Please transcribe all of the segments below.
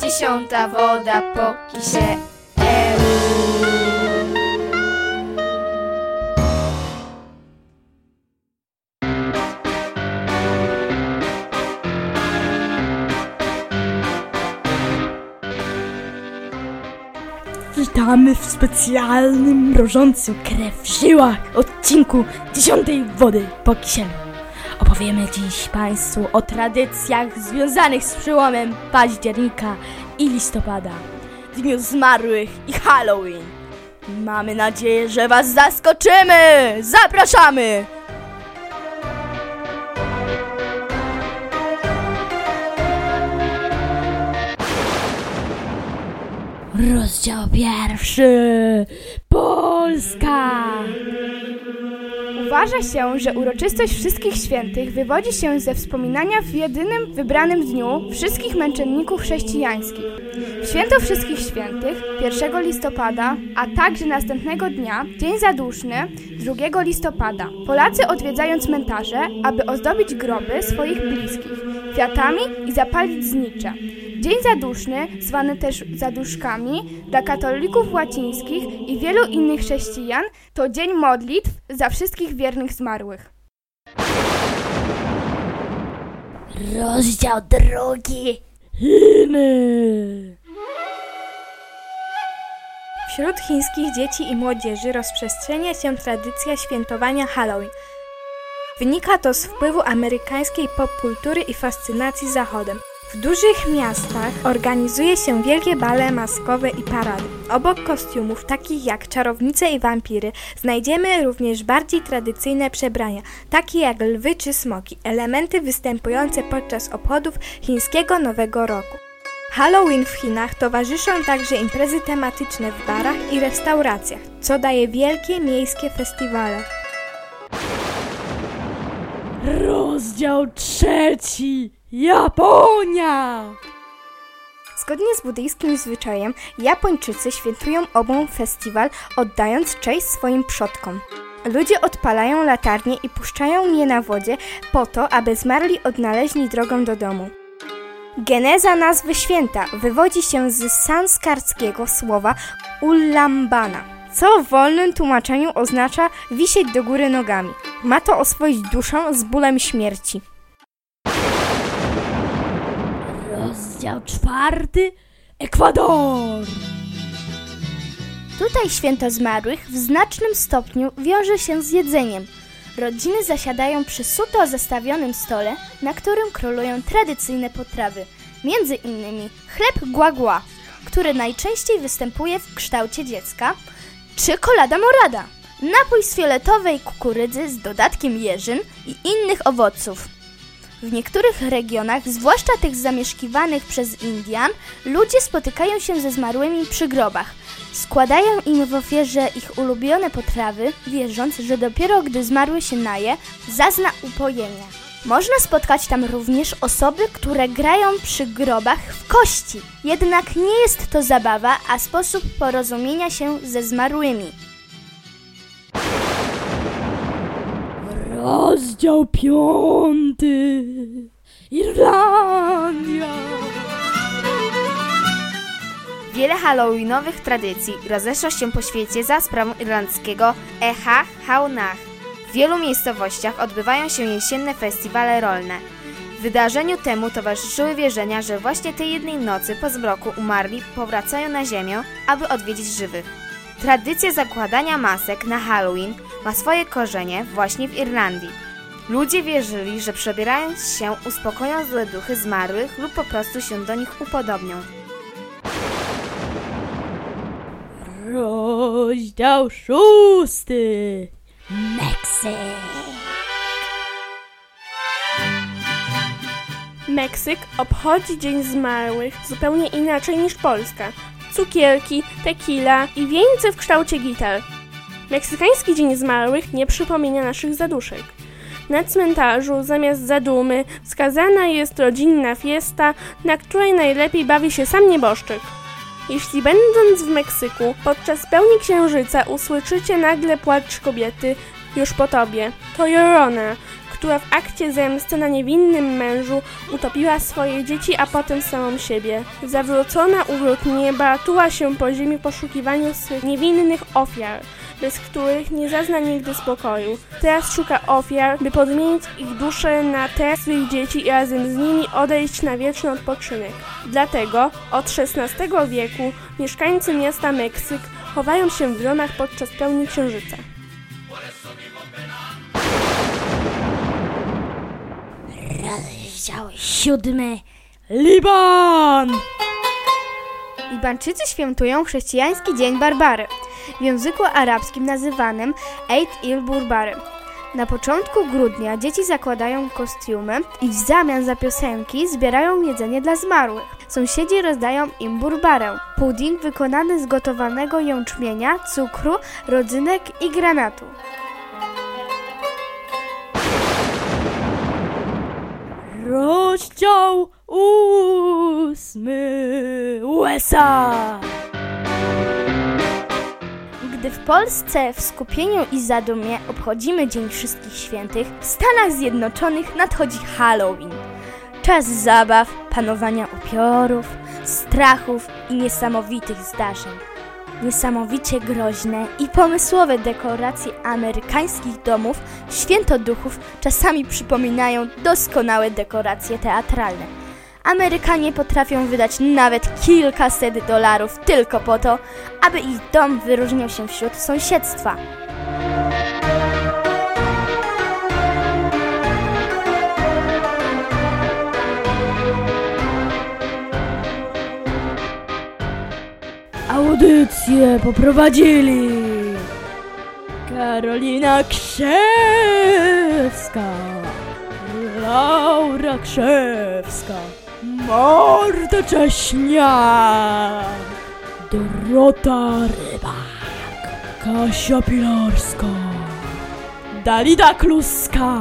Dziesiąta woda po kisie. Witamy w specjalnym, mrożącym krew w żyłach odcinku dziesiątej wody po kisielu. Opowiemy dziś Państwu o tradycjach związanych z przełomem października i listopada, Dniu Zmarłych i Halloween. Mamy nadzieję, że Was zaskoczymy! Zapraszamy! Rozdział pierwszy. Polska. Uważa się, że uroczystość Wszystkich Świętych wywodzi się ze wspominania w jedynym wybranym dniu wszystkich męczenników chrześcijańskich. Święto Wszystkich Świętych 1 listopada, a także następnego dnia, Dzień Zaduszny 2 listopada, Polacy odwiedzają cmentarze, aby ozdobić groby swoich bliskich kwiatami i zapalić znicze. Dzień Zaduszny, zwany też zaduszkami, dla katolików łacińskich i wielu innych chrześcijan, to dzień modlitw za wszystkich wiernych zmarłych. Rozdział drugi. Chiny. Wśród chińskich dzieci i młodzieży rozprzestrzenia się tradycja świętowania Halloween. Wynika to z wpływu amerykańskiej popkultury i fascynacji Zachodem. W dużych miastach organizuje się wielkie bale maskowe i parady. Obok kostiumów takich jak czarownice i wampiry znajdziemy również bardziej tradycyjne przebrania, takie jak lwy czy smoki, elementy występujące podczas obchodów chińskiego Nowego Roku. Halloween w Chinach towarzyszą także imprezy tematyczne w barach i restauracjach, co daje wielkie miejskie festiwale. Rozdział trzeci. Japonia. Zgodnie z buddyjskim zwyczajem, Japończycy świętują obą festiwal, oddając cześć swoim przodkom. Ludzie odpalają latarnie i puszczają je na wodzie po to, aby zmarli odnaleźli drogę do domu. Geneza nazwy święta wywodzi się z sanskarskiego słowa ulambana, co w wolnym tłumaczeniu oznacza wisieć do góry nogami. Ma to oswoić duszę z bólem śmierci. Rozdział czwarty. Ekwador. Tutaj święto zmarłych w znacznym stopniu wiąże się z jedzeniem. Rodziny zasiadają przy suto zastawionym stole, na którym królują tradycyjne potrawy, między innymi chleb guagua, który najczęściej występuje w kształcie dziecka, czy kolada morada, napój z fioletowej kukurydzy z dodatkiem jeżyn i innych owoców. W niektórych regionach, zwłaszcza tych zamieszkiwanych przez Indian, ludzie spotykają się ze zmarłymi przy grobach. Składają im w ofierze ich ulubione potrawy, wierząc, że dopiero gdy zmarły się naje, zazna upojenia. Można spotkać tam również osoby, które grają przy grobach w kości. Jednak nie jest to zabawa, a sposób porozumienia się ze zmarłymi. Rozdział piąty. Irlandia. Wiele halloweenowych tradycji rozeszło się po świecie za sprawą irlandzkiego Echa Haunach. W wielu miejscowościach odbywają się jesienne festiwale rolne. Wydarzeniu temu towarzyszyły wierzenia, że właśnie tej jednej nocy po zmroku umarli powracają na ziemię, aby odwiedzić żywych. Tradycja zakładania masek na Halloween ma swoje korzenie właśnie w Irlandii. Ludzie wierzyli, że przebierając się uspokoją złe duchy zmarłych lub po prostu się do nich upodobnią. Rozdział szósty. Meksyk. Meksyk obchodzi Dzień Zmarłych zupełnie inaczej niż Polska. Cukierki, tequila i wieńce w kształcie gitar. Meksykański Dzień Zmarłych nie przypomina naszych zaduszek. Na cmentarzu zamiast zadumy wskazana jest rodzinna fiesta, na której najlepiej bawi się sam nieboszczyk. Jeśli będąc w Meksyku podczas pełni księżyca usłyszycie nagle płacz kobiety już po tobie, to Jorona, która w akcie zemsty na niewinnym mężu utopiła swoje dzieci, a potem samą siebie. Zawrócona u wrót nieba tuła się po ziemi w poszukiwaniu swych niewinnych ofiar, bez których nie zazna nigdy spokoju. Teraz szuka ofiar, by podmienić ich dusze na te swych dzieci i razem z nimi odejść na wieczny odpoczynek. Dlatego od XVI wieku mieszkańcy miasta Meksyk chowają się w domach podczas pełni księżyca. Rozdział siódmy. Liban! Libańczycy świętują chrześcijański Dzień Barbary, w języku arabskim nazywanym Eid il-Burbary. Na początku grudnia dzieci zakładają kostiumy i w zamian za piosenki zbierają jedzenie dla zmarłych. Sąsiedzi rozdają im burbarę, pudding wykonany z gotowanego jęczmienia, cukru, rodzynek i granatu. Rozdział ósmy. USA! Gdy w Polsce w skupieniu i zadumie obchodzimy Dzień Wszystkich Świętych, w Stanach Zjednoczonych nadchodzi Halloween. Czas zabaw, panowania upiorów, strachów i niesamowitych zdarzeń. Niesamowicie groźne i pomysłowe dekoracje amerykańskich domów Święto Duchów czasami przypominają doskonałe dekoracje teatralne. Amerykanie potrafią wydać nawet kilkaset dolarów tylko po to, aby ich dom wyróżniał się wśród sąsiedztwa. Audycję poprowadzili Karolina Krzewska, Laura Krzewska, Marta Cześniak, Dorota Rybak, Kasia Pilarska, Dalida Kluska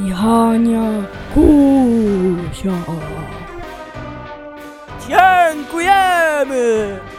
i Hania Kuzia. Miami.